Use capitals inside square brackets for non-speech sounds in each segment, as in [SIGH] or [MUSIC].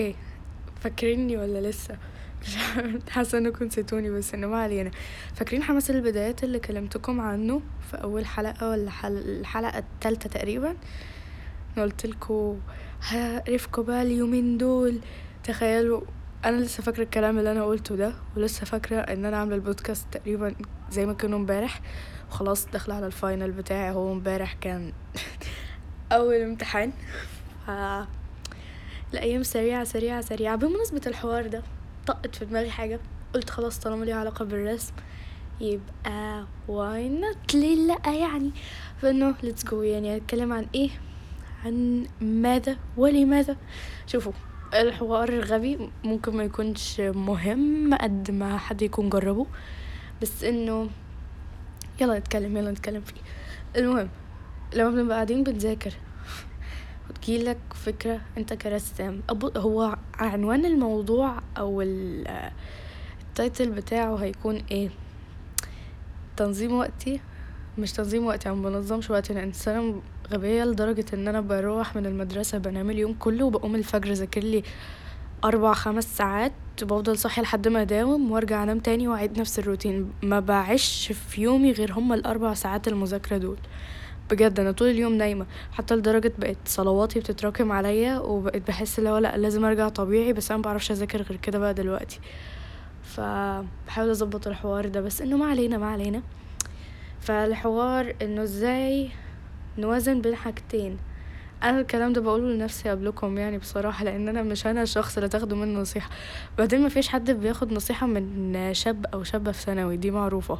okay فاكريني ولا لسه؟ مش [LAUGHS] حاسه انكم نسيتوني بس انه ما علينا. فاكرين حماس البدايات اللي كلمتكم عنه في أول حلقة ولا حل... الحلقة الثالثه تقريبا؟ قلت لكم هعرفكم بقى اليومين دول. تخيلوا أنا لسه فاكرة الكلام اللي أنا قلته ده ولسه فاكرة إن أنا عامله البودكاست تقريبا زي ما كانوا امبارح. وخلاص داخلة على ال final بتاعي هو امبارح كان [LAUGHS] أول امتحان. ف الأيام سريعة سريعة سريعة. بمناسبة الحوار ده طقت في دماغي حاجة. قلت خلاص طالما لي علاقة بالرسم يبقى why not ليه لأ؟ يعني فإنه let's go يعني اتكلم عن إيه؟ عن ماذا ولماذا؟ شوفوا الحوار الغبي ممكن ما يكونش مهم قد ما حد يكون جربه. بس إنه يلا نتكلم يلا نتكلم فيه. المهم لما بنبقى قاعدين بنذاكر وتجيلك فكرة أنت كرسام. هو عنوان الموضوع أو التايتل بتاعه هيكون إيه؟ تنظيم وقتي؟ مش تنظيم وقتي أنا بنظمش وقتي أنا إنسانة غبية لدرجة إن أنا بروح من المدرسة بنام اليوم كله وبقوم الفجر اذاكر لي أربع خمس ساعات بفضل صاحية لحد ما أداوم وأرجع أنام تاني وأعيد نفس الروتين. ما بعيش في يومي غير هما الأربع ساعات المذاكرة دول. بجد أنا طول اليوم نايمة حتى لدرجة بقت صلواتي بتتراكم عليا وبقيت بحس اللي هو لأ لازم أرجع طبيعي بس أنا مبعرفش أذاكر غير كده بقى دلوقتي. فبحاول أظبط الحوار ده بس إنه ما علينا ما علينا. فالحوار إنه إزاي نوازن بين حاجتين. أنا الكلام ده بقوله لنفسي قبلكم يعني بصراحة لأن أنا مش أنا الشخص اللي تاخدوا منه نصيحة. بعدين ما فيش حد بياخد نصيحة من شاب أو شابة في ثانوي دي معروفة.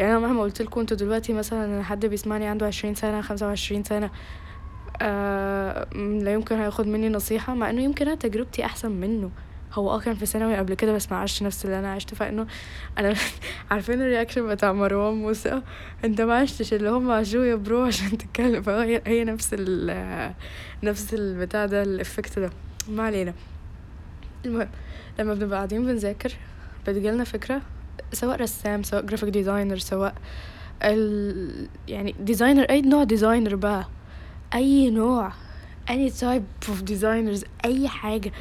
يعني أنا مهما قلت لكم أنتوا دلوقتي مثلا حد بيسمعني عنده عشرين سنة خمسة وعشرين سنة آه لا يمكن هياخد مني نصيحة مع إنه يمكن أنا تجربتي أحسن منه. هو آه كان في ثانوي قبل كده بس ما عاش نفس اللي أنا عشته. فإنه أنا [LAUGHS] عارفين ال reaction بتاع مروان موسى؟ أنت ما عشتش اللي هم عاشوه يا bro عشان تتكلم. فهي هي نفس ال نفس البتاع ده ال effect ده. ما علينا. المهم لما بنبقى قاعدين بنذاكر بتجيلنا فكرة سواء رسام سواء graphic designer سواء ال... يعني designer أي نوع designer بقى. أي نوع any type of designers أي حاجة.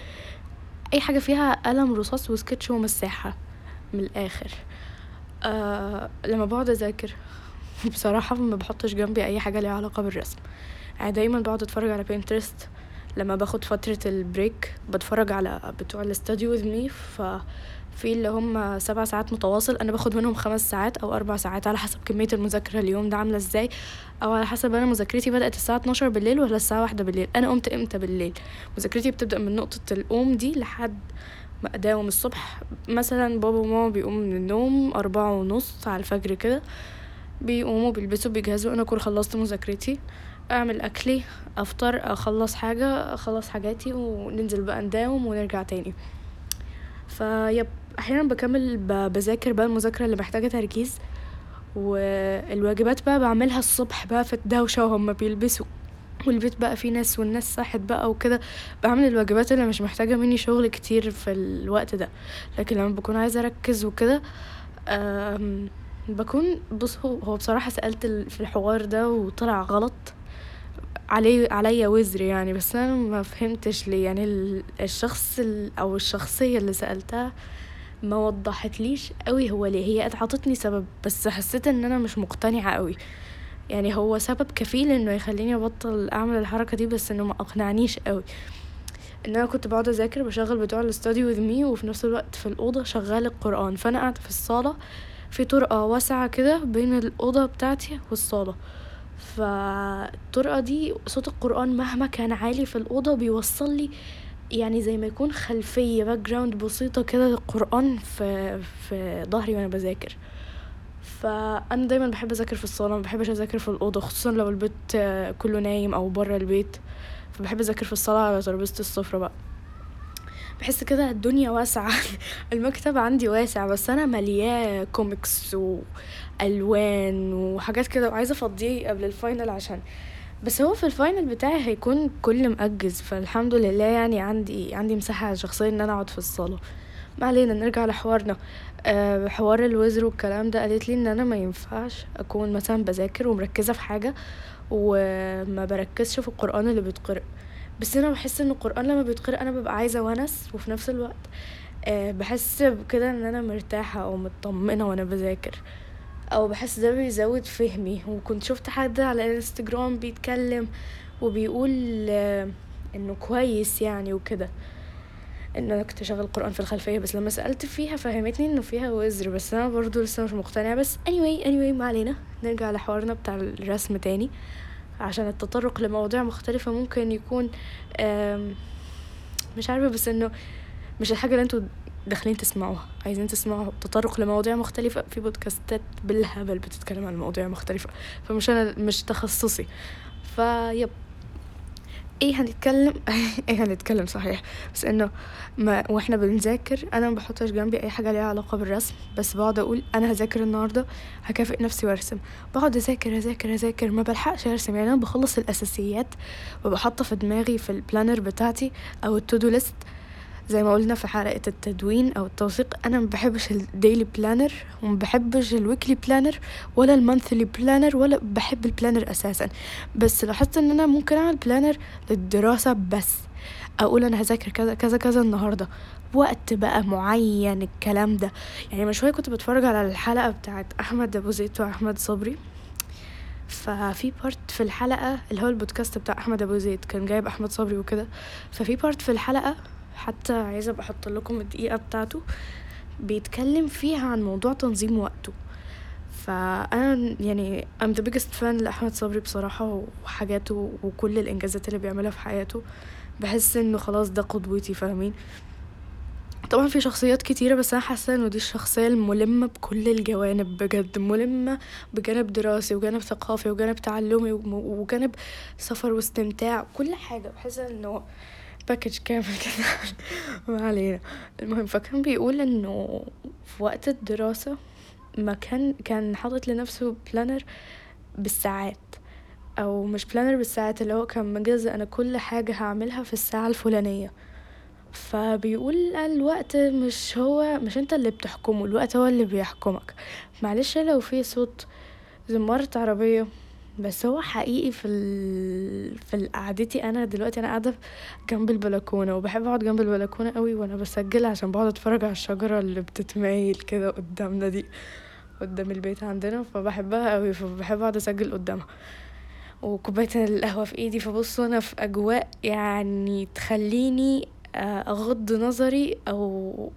أي حاجة فيها قلم رصاص وسكتش ومساحة من الآخر. آه لما بقعد أذاكر [LAUGHS] بصراحة ما بحطش جنبي أي حاجة ليها علاقة بالرسم. يعني دايما بقعد أتفرج على بينترست لما باخد فترة البريك بتفرج على بتوع الاستوديو with me ف في اللي هم سبع ساعات متواصل أنا باخد منهم خمس ساعات أو أربع ساعات على حسب كمية المذاكرة اليوم ده عاملة إزاي أو على حسب أنا مذاكرتي بدأت الساعة 12 بالليل ولا الساعة واحدة بالليل. أنا قمت إمتى بالليل؟ مذاكرتي بتبدأ من نقطة القوم دي لحد ما اداوم الصبح. مثلا بابا وماما بيقوموا من النوم أربعة ونص على الفجر كده بيقوموا بيلبسوا بيجهزوا أنا أكون خلصت مذاكرتي أعمل أكلي أفطر أخلص حاجة أخلص حاجاتي وننزل بقى نداوم ونرجع تاني. فيب. أحيانا بكمل بذاكر بقى المذاكرة اللي محتاجة تركيز والواجبات بقى بعملها الصبح بقى في الدوشة وهم بيلبسوا والبيت بقى فيه ناس والناس صحت بقى وكده بعمل الواجبات اللي مش محتاجة مني شغل كتير في الوقت ده. لكن لما بكون عايزة أركز وكده بكون بص هو بصراحة سألت في الحوار ده وطلع غلط علي عليا وزر يعني بس أنا ما فهمتش ليه يعني الشخص أو الشخصية اللي سألتها ما وضحتليش قوي هو ليه. هي اعطتني سبب بس حسيت ان أنا مش مقتنعة قوي. يعني هو سبب كفيل انه يخليني ابطل اعمل الحركة دي بس انه ما اقنعنيش قوي. ان أنا كنت بقعد اذاكر بشغل بتوع الاستوديو وذ مي وفي نفس الوقت في الأوضة شغال القرآن. فأنا قاعدة في الصالة في طرقة واسعة كده بين الأوضة بتاعتي والصالة. فالطرقة دي صوت القرآن مهما كان عالي في الأوضة بيوصل لي يعني زي ما يكون خلفية background بسيطة كده للقرآن في في ظهري وأنا بذاكر. فأنا دايما بحب أذاكر في الصالة ما بحبش أذاكر في الأوضة خصوصا لو البيت كله نايم أو برا البيت. فبحب أذاكر في الصالة على ترابيزة السفرة بقى. بحس كده الدنيا واسعة. [LAUGHS] المكتب عندي واسع بس أنا ملياه كوميكس والوان وحاجات كده. وعايزة أفضيه قبل ال final عشان بس هو في ال final بتاعي هيكون كل مأجز فالحمد لله يعني عندي عندي مساحة شخصية إن أنا أقعد في الصالة. ما علينا نرجع لحوارنا. أه حوار الوزر والكلام ده قالت لي إن أنا ما ينفعش أكون مثلا بذاكر ومركزة في حاجة وما بركزش في القرآن اللي بيتقرأ. بس أنا بحس إن القرآن لما بيتقرأ أنا ببقى عايزة ونس وفي نفس الوقت أه بحس بكده إن أنا مرتاحة أو مطمنه وأنا بذاكر. أو بحس ده بيزود فهمي. وكنت شفت حد على الانستجرام بيتكلم وبيقول أه إنه كويس يعني وكده. انك تشغل قرآن في الخلفية بس لما سألت فيها فهمتني إنه فيها وزر بس أنا برضو لسه مش مقتنعة. بس anyway anyway ما علينا. نرجع لحوارنا بتاع الرسم تاني. عشان التطرق لمواضيع مختلفة ممكن يكون مش عارفة بس إنه مش الحاجة اللي أنتوا داخلين تسمعوها. عايزين تسمعوا تطرق لمواضيع مختلفة. في بودكاستات بالهبل بتتكلم عن مواضيع مختلفة. فمش أنا مش تخصصي. فيب إيه هنتكلم؟ [LAUGHS] إيه هنتكلم صحيح. بس إنه ما وإحنا بنذاكر أنا ما بحطش جنبي أي حاجة ليها علاقة بالرسم. بس بقعد أقول أنا هذاكر النهارده هكافئ نفسي وأرسم. بقعد أذاكر أذاكر أذاكر. ما بلحقش أرسم. يعني أنا بخلص الأساسيات وبحطها في دماغي في ال planner بتاعتي أو ال to-do list زي ما قلنا في حلقة التدوين أو التوثيق أنا ما بحبش ال daily planner وما بحبش ال weekly planner ولا ال monthly planner ولا بحب ال planner أساسا. بس لاحظت إن أنا ممكن أعمل planner للدراسة بس. أقول أنا هذاكر كذا كذا كذا النهاردة. وقت بقى معين الكلام ده. يعني من شوية كنت بتفرج على الحلقة بتاعت أحمد أبو زيد وأحمد صبري. ففي part في الحلقة اللي هو البودكاست بتاع أحمد أبو زيد كان جايب أحمد صبري وكده. ففي part في الحلقة حتى عايزة أحط لكم الدقيقة بتاعته بيتكلم فيها عن موضوع تنظيم وقته. فأنا يعني I'm the biggest fan لأحمد صبري بصراحة وحاجاته وكل الإنجازات اللي بيعملها في حياته. بحس إنه خلاص ده قدوتي فاهمين؟ طبعا في شخصيات كتيرة بس أنا حاسة إنه دي الشخصية الملمة بكل الجوانب بجد ملمة بجانب دراسي وجانب ثقافي وجانب تعلمي وجانب سفر واستمتاع كل حاجة. بحس إنه package كامل كده. ما علينا. المهم فكان بيقول إنه في وقت الدراسة ما كان كان حاطط لنفسه planner بالساعات. أو مش planner بالساعات اللي هو كان مجزء أنا كل حاجة هعملها في الساعة الفلانية. فبيقول الوقت مش هو مش أنت اللي بتحكمه الوقت هو اللي بيحكمك. معلش لو في صوت زمارة عربية. بس هو حقيقي في ال... في قعدتي أنا دلوقتي أنا قاعدة جنب البلكونة وبحب أقعد جنب البلكونة قوي وأنا بسجل عشان بقعد أتفرج على الشجرة اللي بتتمايل كده قدامنا دي قدام البيت عندنا فبحبها قوي فبحب أقعد أسجل قدامها. وكوباية القهوة في إيدي فبص أنا في أجواء يعني تخليني آه، أغض نظري أو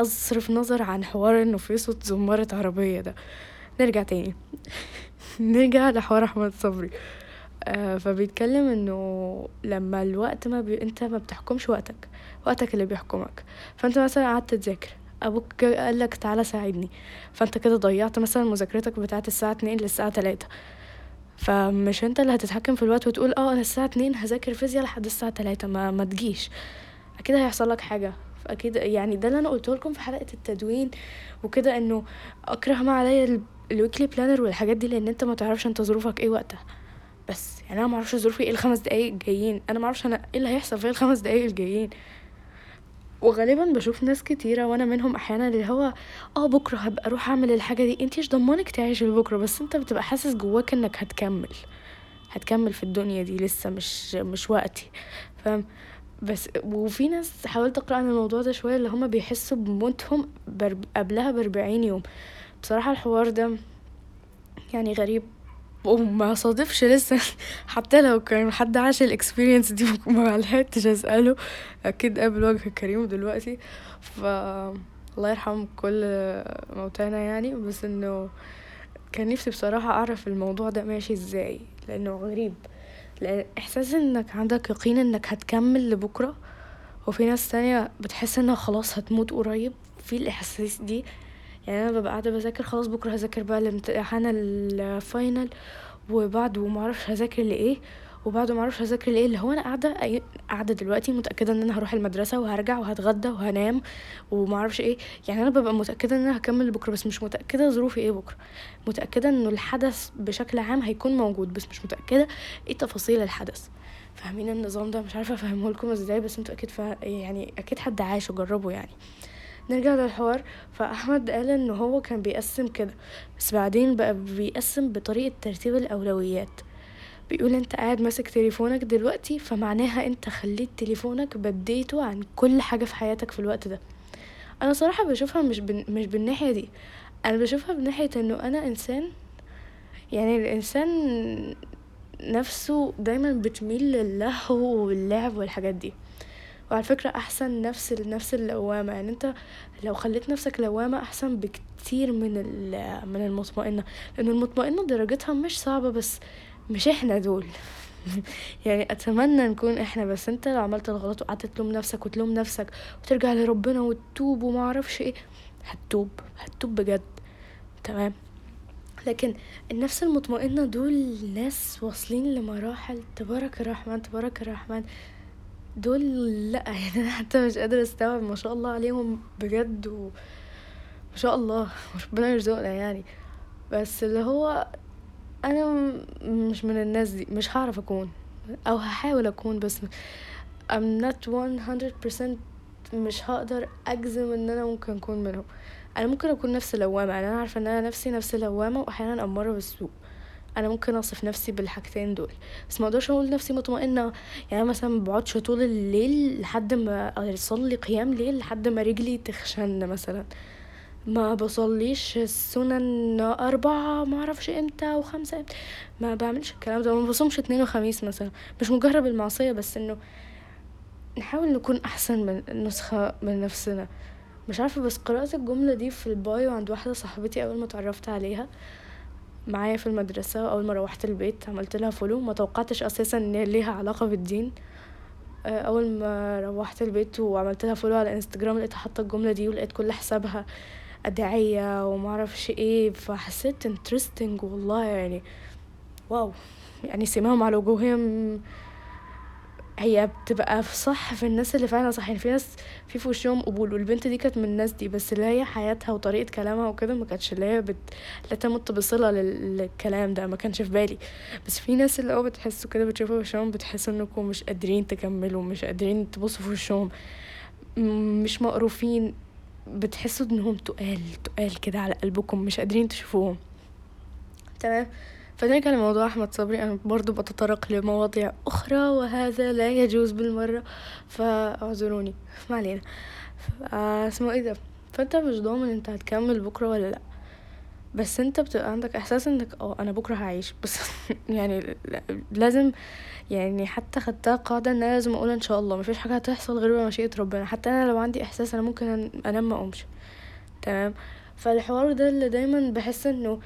أصرف نظر عن حوار إنه في صوت زمارة عربية ده. نرجع تاني. [LAUGHS] نرجع لحوار أحمد صبري. آه فبيتكلم إنه لما الوقت ما بي... أنت ما بتحكمش وقتك وقتك اللي بيحكمك. فأنت مثلا قعدت تذاكر أبوك قال لك تعالى ساعدني. فأنت كده ضيعت مثلا مذاكرتك بتاعت الساعة اتنين للساعة تلاتة. فمش أنت اللي هتتحكم في الوقت وتقول آه أنا الساعة اتنين هذاكر فيزياء لحد الساعة تلاتة ما, ما تجيش. أكيد هيحصل لك حاجة. أكيد يعني ده اللي أنا قلته لكم في حلقة التدوين وكده إنه أكره ما عليا ال weekly planner والحاجات دي لأن أنت ما تعرفش أنت ظروفك إيه وقتها. بس يعني أنا ما أعرفش ظروفي إيه الخمس دقايق الجايين. أنا ما أعرفش أنا إيه اللي هيحصل في الخمس دقايق الجايين. وغالبا بشوف ناس كتيرة وأنا منهم أحيانا اللي هو آه بكرة هبقى أروح أعمل الحاجة دي. انت إيش ضمانك تعيش لبكرة بس أنت بتبقى حاسس جواك إنك هتكمل. هتكمل في الدنيا دي لسه مش مش وقتي. فاهم؟ بس وفي ناس حاولت أقرأ عن الموضوع ده شوية اللي هما بيحسوا بموتهم قبلها بأربعين يوم. بصراحة الحوار ده يعني غريب وما صادفش لسه. [LAUGHS] حتى لو كان حد عاش الإكسبيرينس دي [LAUGHS] ما لحقتش أسأله. أكيد قابل وجه كريم دلوقتي. ف الله يرحم كل موتانا يعني. بس إنه كان نفسي بصراحة أعرف الموضوع ده ماشي إزاي لأنه غريب. لأن إحساس إنك عندك يقين إنك هتكمل لبكرة وفي ناس تانية بتحس إنها خلاص هتموت قريب. في الاحاسيس دي يعني أنا ببقى قاعدة بذاكر خلاص بكرة هذاكر بقى الامتحان الفاينل وبعده ومعرفش هذاكر لإيه وبعده معرفش هذاكر لإيه اللي هو أنا قاعدة قاعدة دلوقتي متأكدة إن أنا هروح المدرسة وهرجع وهتغدى وهنام ومعرفش إيه. يعني أنا ببقى متأكدة إن أنا هكمل بكرة بس مش متأكدة ظروفي إيه بكرة. متأكدة إنه الحدث بشكل عام هيكون موجود بس مش متأكدة إيه تفاصيل الحدث. فاهمين النظام ده؟ مش عارفة أفهمه لكم إزاي بس أنتوا أكيد فا... يعني أكيد حد عايش وجربه يعني. نرجع للحوار. فأحمد قال إن هو كان بيقسم كده بس بعدين بقى بيقسم بطريقة ترتيب الأولويات. بيقول أنت قاعد ماسك تليفونك دلوقتي فمعناها أنت خليت تليفونك بديته عن كل حاجة في حياتك في الوقت ده. أنا صراحة بشوفها مش بن... مش بالناحية دي. أنا بشوفها بناحية إنه أنا إنسان يعني الإنسان نفسه دايما بتميل للهو واللعب والحاجات دي. وعلى فكرة أحسن نفس نفس اللوامة. يعني أنت لو خليت نفسك لوامة أحسن بكتير من من المطمئنة. لأن المطمئنة درجتها مش صعبة بس مش إحنا دول. [LAUGHS] يعني أتمنى نكون إحنا بس أنت لو عملت الغلط وقعدت تلوم نفسك وتلوم نفسك وترجع لربنا وتتوب وما أعرفش إيه هتتوب هتتوب بجد. تمام؟ لكن النفس المطمئنة دول ناس واصلين لمراحل تبارك الرحمن تبارك الرحمن. دول لا [LAUGHS] يعني أنا حتى مش قادرة أستوعب ما شاء الله عليهم بجد و ما شاء الله ربنا يرزقنا يعني. بس اللي هو أنا مش من الناس دي مش هعرف أكون أو هحاول أكون بس I'm not 100% مش هقدر أجزم إن أنا ممكن أكون منهم. أنا ممكن أكون نفس لوامة يعني أنا عارفة إن أنا نفسي نفس لوامة واحيانا امارة بالسوء. أنا ممكن اصف نفسي بالحاجتين دول بس ما أقدرش أقول نفسي مطمئنة. يعني مثلا ما بقعدش طول الليل لحد ما أصلي قيام ليل لحد ما رجلي تخشن مثلا. ما بصليش السنن أربعة ما أعرفش إمتى وخمسة إمتى. ما بعملش الكلام ده ما بصومش اتنين وخميس مثلا. مش مجرب المعصية بس إنه نحاول نكون أحسن من نسخة من نفسنا. مش عارفة بس قرأت الجملة دي في ال bio عند واحدة صاحبتي أول ما اتعرفت عليها معايا في المدرسة أول ما روحت البيت عملت لها follow ما توقعتش أساسا إن ليها علاقة بالدين. آه، أول ما روحت البيت وعملت لها follow على انستجرام لقيتها حاطة الجملة دي ولقيت كل حسابها أدعية ومعرفش إيه فحسيت interesting والله يعني واو يعني سماهم على وجوههم هي بتبقى صح في الناس اللي فعلا صح. يعني في ناس في في وشهم قبول والبنت دي كانت من الناس دي بس اللي هي حياتها وطريقة كلامها وكده ما كانتش اللي هي بت... لا تمت بصلة للكلام ده ما كانش في بالي. بس في ناس اللي هو بتحسوا كده بتشوفوا وشهم بتحسوا إنكم مش قادرين تكملوا مش قادرين تبصوا في وشهم مش مقروفين. بتحسوا إنهم تقال تقال كده على قلبكم مش قادرين تشوفوهم. تمام؟ فنرجع لموضوع أحمد صبري. أنا برضو بتطرق لمواضيع أخرى وهذا لا يجوز بالمرة. فاعذروني ما علينا. اسمه إيه ده؟ فأنت مش ضامن أنت هتكمل بكرة ولا لأ. بس أنت بتبقى عندك إحساس إنك آه أنا بكرة هعيش. بس [LAUGHS] يعني لازم يعني حتى خدتها قاعدة إن أنا لازم أقول إن شاء الله. مفيش حاجة هتحصل غير بمشيئة ربنا. حتى أنا لو عندي إحساس أنا ممكن أنام ما أقومش. تمام؟ فالحوار ده اللي دايما بحس إنه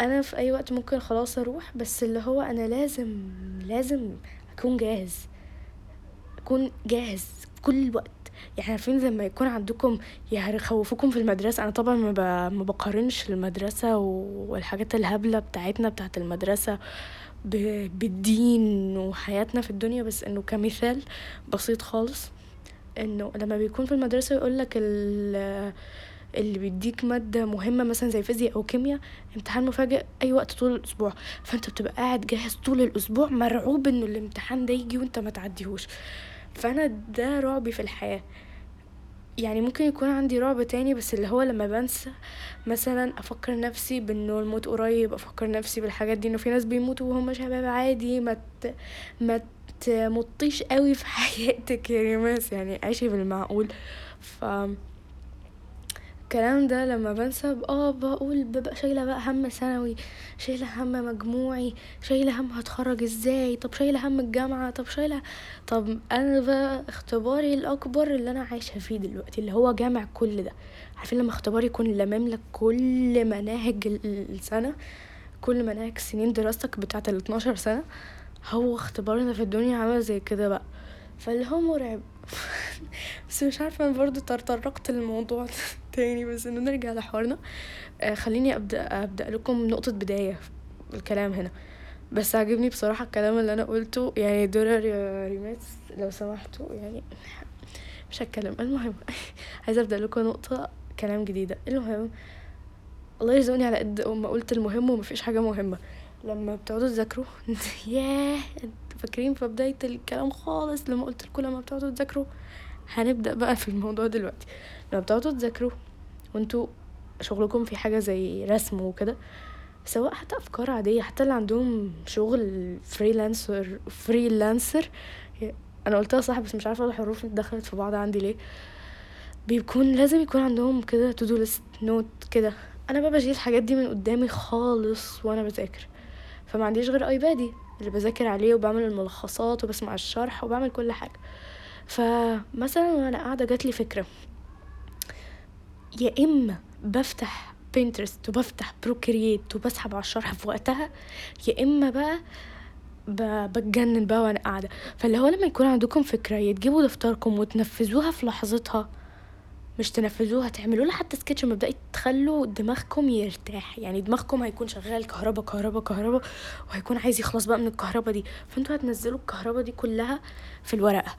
أنا في أي وقت ممكن خلاص أروح بس اللي هو أنا لازم لازم أكون جاهز. أكون جاهز كل وقت يعني عارفين لما يكون عندكم يخوفوكم في المدرسة. أنا طبعا ما, بقارنش المدرسة والحاجات الهبلة بتاعتنا بتاعت المدرسة بالدين وحياتنا في الدنيا. بس إنه كمثال بسيط خالص إنه لما بيكون في المدرسة يقولك اللي بيديك مادة مهمة مثلا زي فيزياء أو كيمياء امتحان مفاجئ أي وقت طول الأسبوع. فأنت بتبقى قاعد جاهز طول الأسبوع مرعوب إنه الامتحان ده يجي وأنت ما تعديهوش. فأنا ده رعبي في الحياة. يعني ممكن يكون عندي رعب تاني بس اللي هو لما بنسى مثلا أفكر نفسي بإنه الموت قريب أفكر نفسي بالحاجات دي إنه في ناس بيموتوا وهم شباب عادي ما ت... ما تمطيش قوي في [LAUGHS] حياتك يا ريماس يعني عيشي بالمعقول ف الكلام ده لما بنسى آه بقول ببقى شايلة بقى هم ثانوي شايلة هم مجموعي شايلة هم هتخرج إزاي طب شايلة هم الجامعة طب شايلة طب أنا بقى اختباري الأكبر اللي أنا عايشة فيه دلوقتي اللي هو جامع كل ده. عارفين لما اختباري يكون لمم لك كل مناهج السنة؟ كل مناهج سنين دراستك بتاعه ال 12 سنة؟ هو اختبارنا في الدنيا عامل زي كده بقى. فاللي هو مرعب. [LAUGHS] بس مش عارفة برضو تطرقت للموضوع تاني بس إنه نرجع لحوارنا. آه خليني أبدأ أبدأ لكم نقطة بداية الكلام هنا. بس عجبني بصراحة الكلام اللي أنا قلته يعني دولار يا ريماس لو سمحتوا يعني مش هتكلم. المهم [LAUGHS] عايزة أبدأ لكم نقطة كلام جديدة. المهم الله يرزقني على قد ما قلت المهم ومفيش حاجة مهمة. لما بتقعدوا تذاكروا [LAUGHS] ياه فاكرين في بداية الكلام خالص. لما قلت لكم لما بتقعدوا تذاكروا هنبدأ بقى في الموضوع دلوقتي. لما بتقعدوا تذاكروا وانتوا شغلكم في حاجة زي رسم وكده سواء حتى أفكار عادية حتى اللي عندهم شغل freelancer freelancer أنا قلتها صح بس مش عارفة الحروف دخلت في بعض عندي ليه. بيكون لازم يكون عندهم كده to-do list note كده. أنا بقى بشيل الحاجات دي من قدامي خالص وأنا بذاكر. فما عنديش غير iPad ي اللي بذاكر عليه وبعمل الملخصات وبسمع الشرح وبعمل كل حاجة. فمثلا وأنا قاعدة جاتلي فكرة. يا إما بفتح Pinterest وبفتح Procreate وبسحب على الشرح في وقتها يا إما بقى بتجنن بقى وأنا قاعدة. فاللي هو لما يكون عندكم فكرة يا تجيبوا دفتركم وتنفذوها في لحظتها مش تنفذوها تعملوا لها حتى سكتش مبدئي تخلوا دماغكم يرتاح. يعني دماغكم هيكون شغال كهربا كهربا كهربا وهيكون عايز يخلص بقى من الكهربا دي. فأنتوا هتنزلوا الكهربا دي كلها في الورقة.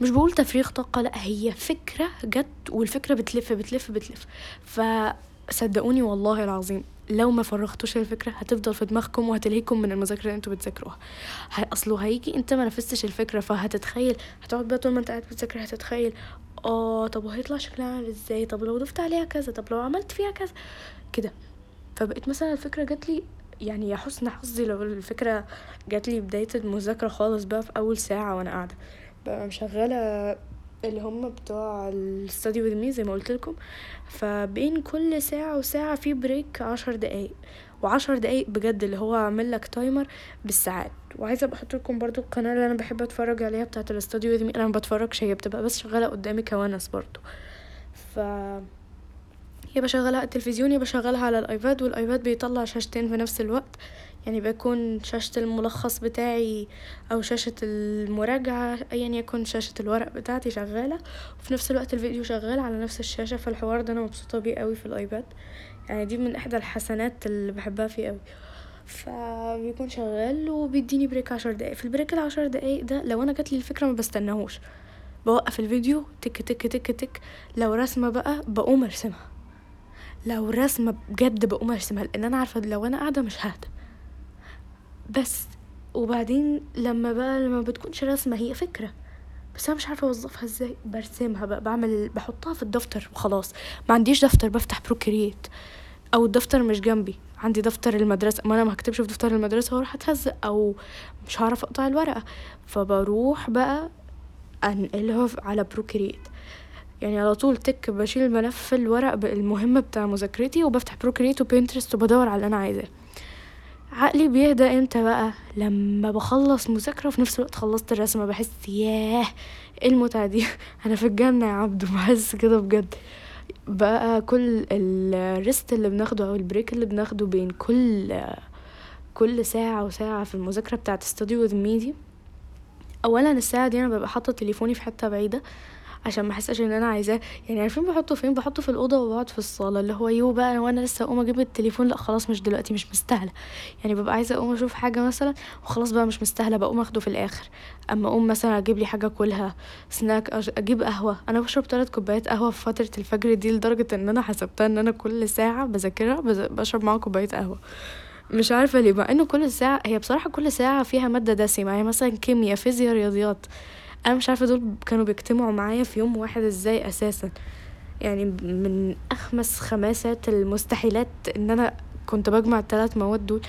مش بقول تفريغ طاقة لا هي فكرة جت والفكرة بتلف بتلف بتلف. فصدقوني والله العظيم لو ما فرغتوش الفكرة هتفضل في دماغكم وهتلهيكم من المذاكرة اللي أنتوا بتذاكروها. اصله هيجي انت ما نفذتش الفكرة فهتتخيل. هتقعد بقى طول ما انت قاعد بتذاكر هتتخيل. آه طب وهيطلع شكلها عامل إزاي؟ طب لو ضفت عليها كذا طب لو عملت فيها كذا. كده. فبقيت مثلا الفكرة جات لي يعني يا حسن حظي لو الفكرة جات لي بداية المذاكرة خالص بقى في أول ساعة وأنا قاعدة. مشغلة اللي هم بتوع الستادي وذ مي زي ما قلت لكم. فبين كل ساعة وساعة في break عشر دقايق. وعشر دقايق بجد اللي هو عامل لك timer بالساعات. وعايزة أبقى لكم برضو القناة اللي أنا بحب أتفرج عليها بتاعه ال study with me أنا ما بتفرجش هي بتبقى بس شغالة قدامي كونس برضو. ف يا بشغلها التلفزيون يا بشغلها على ال iPad وال iPad بيطلع شاشتين في نفس الوقت. يعني بيكون شاشة الملخص بتاعي أو شاشة المراجعة أيا يكن شاشة الورق بتاعتي شغالة. وفي نفس الوقت الفيديو شغال على نفس الشاشة فالحوار ده أنا مبسوطة بيه قوي في ال iPad. يعني دي من إحدى الحسنات اللي بحبها فيه قوي فبيكون شغال وبيديني break عشر دقايق. في ال break العشر دقايق ده لو أنا جاتلي الفكرة ما بستناهوش. بوقف الفيديو تك تك تك تك. لو رسمة بقى بقوم أرسمها. لو رسمة بجد بقوم أرسمها لأن أنا عارفة لو أنا قاعدة مش ههدى. بس وبعدين لما بقى لما بتكونش رسمة هي فكرة. بس أنا مش عارفة أوظفها إزاي برسمها بقى بعمل بحطها في الدفتر وخلاص. ما عنديش دفتر بفتح Procreate أو الدفتر مش جنبي عندي دفتر المدرسة. ما أنا ما هكتبش في دفتر المدرسة وأروح أتهزق أو مش هعرف أقطع الورقة. فبروح بقى أنقلها على Procreate يعني على طول تك بشيل الملف الورق المهم بتاع مذاكرتي وبفتح Procreate و Pinterest وبدور على اللي أنا عايزاه. عقلي بيهدى إمتى بقى؟ لما بخلص مذاكرة وفي نفس الوقت خلصت الرسمة بحس ياه إيه المتعة دي؟ [LAUGHS] أنا في الجنة يا عبدو بحس كده بجد. بقى كل ال rest اللي بناخده أو ال break اللي بناخده بين كل كل ساعة وساعة في المذاكرة بتاعت study with me دي اولا الساعة دي أنا ببقى حاطة تليفوني في حتة بعيدة. عشان ما احسش ان أنا عايزاه. يعني عارفين بحطه فين؟ بحطه في الأوضة وبقعد في الصالة اللي هو يو بقى وأنا لسه اقوم أجيب التليفون. لا خلاص مش دلوقتي مش مستاهلة. يعني ببقى عايزة اقوم أشوف حاجة مثلا وخلاص بقى مش مستاهلة بقوم اخده في الآخر. اما اقوم مثلا أجيب لي حاجة كلها سناك أجيب قهوة. أنا بشرب ثلاث كوبايات قهوة في فترة الفجر دي لدرجة ان أنا حسبتها ان أنا كل ساعة بذاكرها بشرب معاها كوباية قهوة. مش عارفة ليه مع انه كل ساعة هي بصراحة كل ساعة فيها مادة دسمة. يعني مثلا كيمياء فيزياء رياضيات. أنا مش عارفة دول كانوا بيجتمعوا معايا في يوم واحد إزاي أساسا. يعني من أخمس خماسات المستحيلات إن أنا كنت بجمع الثلاث مواد دول.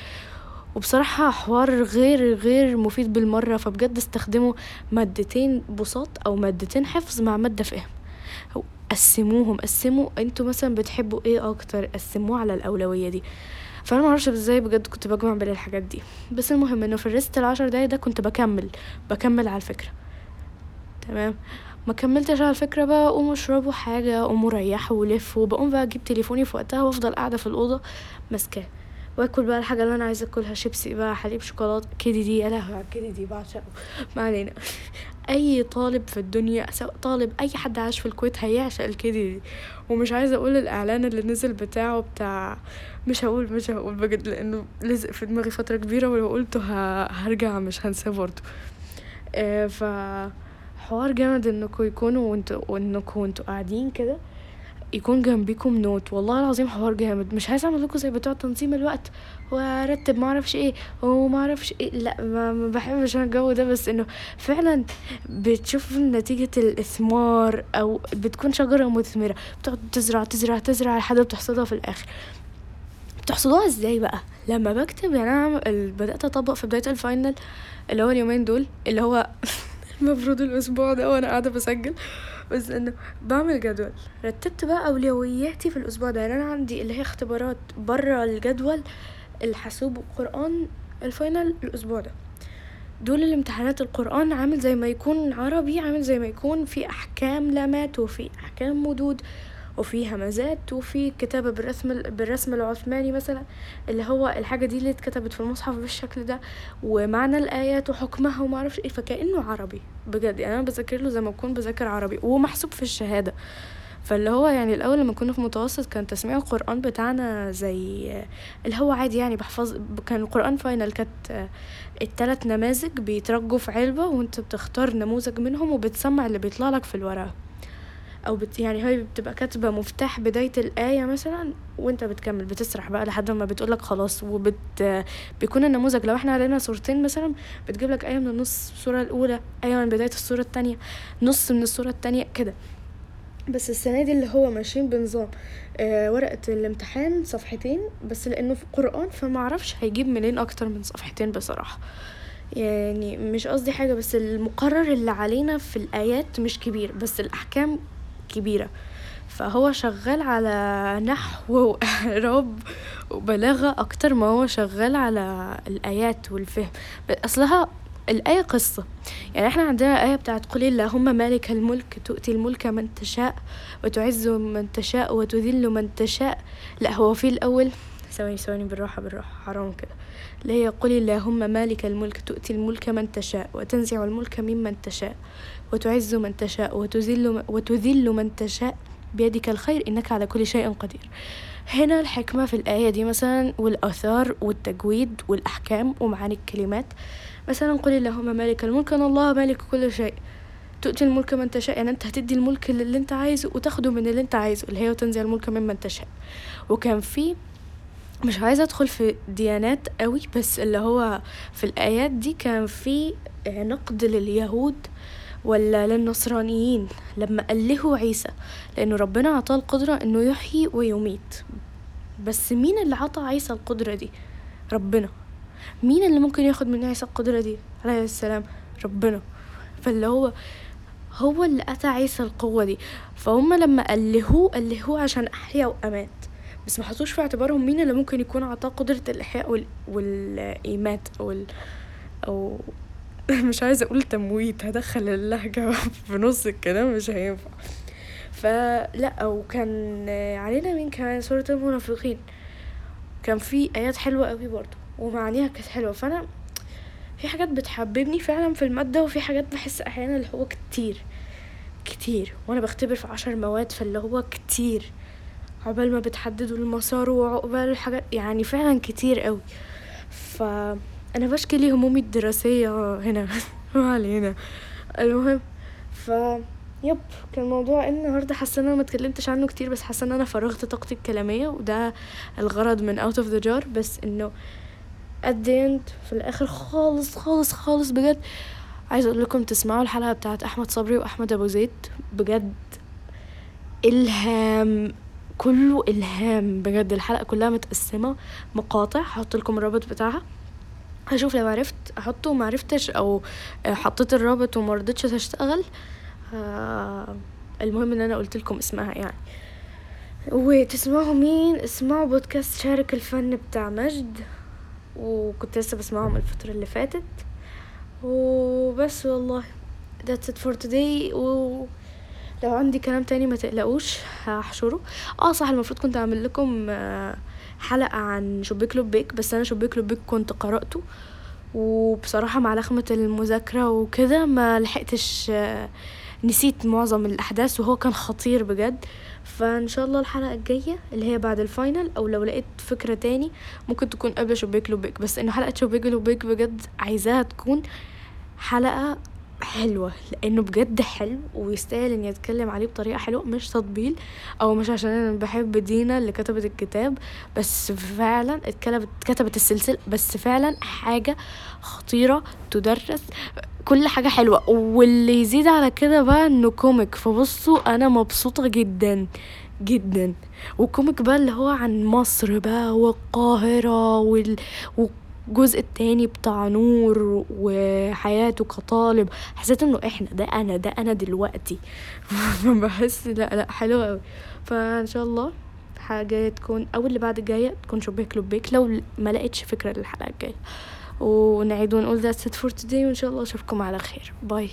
وبصراحة حوار غير غير مفيد بالمرة. فبجد استخدموا مادتين بساط أو مادتين حفظ مع مادة فهم. قسموهم. قسموا أنتوا مثلا بتحبوا إيه أكتر؟ قسموه على الأولوية دي. فأنا معرفش إزاي بجد كنت بجمع بين الحاجات دي. بس المهم إنه في الريست العشر دقايق ده كنت بكمل. بكمل على الفكرة. تمام. ما كملتش على الفكرة بقى قوموا اشربوا حاجة قوموا ريحوا ولفوا. بقوم بقى أجيب تليفوني في وقتها وافضل قاعدة في الأوضة ماسكاه. واكل بقى الحاجة اللي أنا عايزة أكلها شيبسي بقى حليب شوكولاتة كيدي دي. يا لهوي على دي بعشقه. ما علينا. أي طالب في الدنيا سواء طالب أي حد عاش في الكويت هيعشق الكيدي دي. ومش عايزة أقول الإعلان اللي نزل بتاعه بتاع مش هقول مش هقول بجد لأنه لزق في دماغي فترة كبيرة ولو قلته هرجع مش هنساه برضه. آه ف حوار جامد انكم يكونوا وانتوا وانكم وانتوا قاعدين كده يكون جنبيكم note. والله العظيم حوار جامد. مش عايزه أعمل لكم زي بتوع تنظيم الوقت. وارتب ما أعرفش إيه وما أعرفش إيه. لا ما, بحبش أنا الجو ده بس إنه فعلا بتشوف نتيجة الإثمار أو بتكون شجرة مثمرة. بتقعد تزرع تزرع تزرع لحد بتحصدها في الآخر. بتحصدوها إزاي بقى؟ لما بكتب يعني أنا بدأت أطبق في بداية ال final اللي هو اليومين دول اللي هو [LAUGHS] المفروض الأسبوع ده وأنا قاعدة بسجل. بس إنه بعمل جدول. رتبت بقى أولوياتي في الأسبوع ده. يعني أنا عندي اللي هي اختبارات بره الجدول الحاسوب والقران الفاينل الأسبوع ده. دول الامتحانات القرآن عامل زي ما يكون عربي عامل زي ما يكون في أحكام لامات وفي أحكام مدود وفي همزات وفي كتابة بالرسم بالرسم العثماني مثلا اللي هو الحاجة دي اللي اتكتبت في المصحف بالشكل ده ومعنى الآيات وحكمها ومعرفش إيه فكأنه عربي بجد. يعني أنا بذاكر له زي ما أكون بذاكر عربي ومحسوب في الشهادة. فاللي هو يعني الأول لما كنا في متوسط كان تسميع القرآن بتاعنا زي اللي هو عادي يعني بحفظ كان القرآن فاينل كانت التلات نماذج بيترجوا في علبة وأنت بتختار نموذج منهم وبتسمع اللي بيطلع لك في الورقة. أو بت يعني هي بتبقى كاتبة مفتاح بداية الآية مثلا وأنت بتكمل بتسرح بقى لحد ما بتقولك خلاص وبت بيكون النموذج لو إحنا علينا صورتين مثلا بتجيب لك آية من النص الصورة الأولى آية من بداية الصورة التانية نص من الصورة التانية كده. بس السنة دي اللي هو ماشيين بنظام آه ورقة الامتحان صفحتين بس لأنه في قرآن فما أعرفش هيجيب منين أكتر من صفحتين بصراحة. يعني مش قصدي حاجة بس المقرر اللي علينا في الآيات مش كبير بس الأحكام كبيرة. فهو شغال على نحو [LAUGHS] وإعراب وبلاغة أكتر ما هو شغال على الآيات والفهم. أصلها الآية قصة. يعني إحنا عندنا آية بتاعت قل اللهم مالك الملك تؤتي الملك من تشاء وتعز من تشاء وتذل من تشاء. لا هو في الأول ثواني ثواني بالراحة بالراحة حرام كده. اللي هي قل اللهم مالك الملك تؤتي الملك من تشاء وتنزع الملك ممن تشاء. وتعز من تشاء وتذل وتذل من تشاء بيدك الخير إنك على كل شيء قدير. هنا الحكمة في الآية دي مثلا والآثار والتجويد والأحكام ومعاني الكلمات. مثلا قل اللهم مالك الملك أن الله مالك كل شيء. تؤتي الملك من تشاء يعني أنت هتدي الملك اللي أنت عايزه وتاخده من اللي أنت عايزه اللي هي وتنزع الملك ممن تشاء. وكان في مش عايزة أدخل في ديانات قوي بس اللي هو في الآيات دي كان في نقد لليهود ولا للنصرانيين. لما ألهوا عيسى لأنه ربنا عطاه القدرة إنه يحيي ويميت. بس مين اللي عطى عيسى القدرة دي؟ ربنا. مين اللي ممكن ياخد من عيسى القدرة دي؟ عليه السلام ربنا. فاللي هو هو اللي أتى عيسى القوة دي. فهم لما ألهوه ألهوه عشان أحيا وأمات. بس ما حطوش في اعتبارهم مين اللي ممكن يكون عطاه قدرة الإحياء وال... والإيمات أو ال... أو [LAUGHS] مش عايزة أقول تمويت هدخل اللهجة [LAUGHS] في نص الكلام مش هينفع. فلا وكان علينا مين كمان؟ سورة المنافقين. كان في آيات حلوة قوي برضو ومعانيها كانت حلوة. فأنا في حاجات بتحببني فعلا في المادة وفي حاجات بحس أحيانا اللي هو كتير كتير. وأنا بختبر في عشر مواد فاللي هو كتير. عقبال ما بتحددوا المسار وعقبال الحاجات يعني فعلا كتير قوي ف أنا بشكي همومي الدراسية هنا [LAUGHS] ما علينا. المهم ف yep كان موضوع النهارده حاسة إن أنا ما اتكلمتش عنه كتير بس حاسة إن أنا فرغت طاقتي الكلامية وده الغرض من out of the jar بس إنه at the end في الآخر خالص خالص خالص بجد. عايزه أقول لكم تسمعوا الحلقة بتاعت أحمد صبري وأحمد أبو زيد. بجد إلهام كله إلهام بجد. الحلقة كلها متقسمة مقاطع هحط لكم الرابط بتاعها. هشوف لو عرفت احطه ومعرفتش أو حطيت الرابط ومرضتش تشتغل آه المهم إن أنا قلت لكم اسمها يعني. وتسمعوا مين؟ اسمعوا بودكاست شارك الفن بتاع مجد. وكنت لسه بسمعهم الفترة اللي فاتت. وبس والله. That's it for today. و لو عندي كلام تاني ما تقلقوش هحشره. آه صح المفروض كنت اعمل لكم حلقة عن شبيك لبيك بس أنا شبيك لبيك كنت قرأته وبصراحة مع لخمة المذاكرة وكده ما لحقتش نسيت معظم الأحداث وهو كان خطير بجد. فإن شاء الله الحلقة الجاية اللي هي بعد الفاينل أو لو لقيت فكرة تاني ممكن تكون قبل شبيك لبيك بس إنه حلقة شبيك لبيك بجد عايزاها تكون حلقة حلوة لأنه بجد حلو ويستاهل إني أتكلم عليه بطريقة حلوة مش تطبيل أو مش عشان أنا بحب دينا اللي كتبت الكتاب بس فعلا اتكتبت كتبت السلسلة بس فعلا حاجة خطيرة تدرس كل حاجة حلوة. واللي يزيد على كده بقى إنه comic فبصوا أنا مبسوطة جدا جدا. و comic بقى اللي هو عن مصر بقى والقاهرة وال... والجزء التاني بتاع نور وحياته كطالب حسيت إنه إحنا ده أنا ده أنا دلوقتي. [LAUGHS] بحس لا لا حلو قوي فإن شاء الله حاجة تكون أو اللي بعد الجاية تكون شبيك لبيك لو ما لقيتش فكرة للحلقة الجاية. ونعيد ونقول that's it for today وإن شاء الله أشوفكم على خير. باي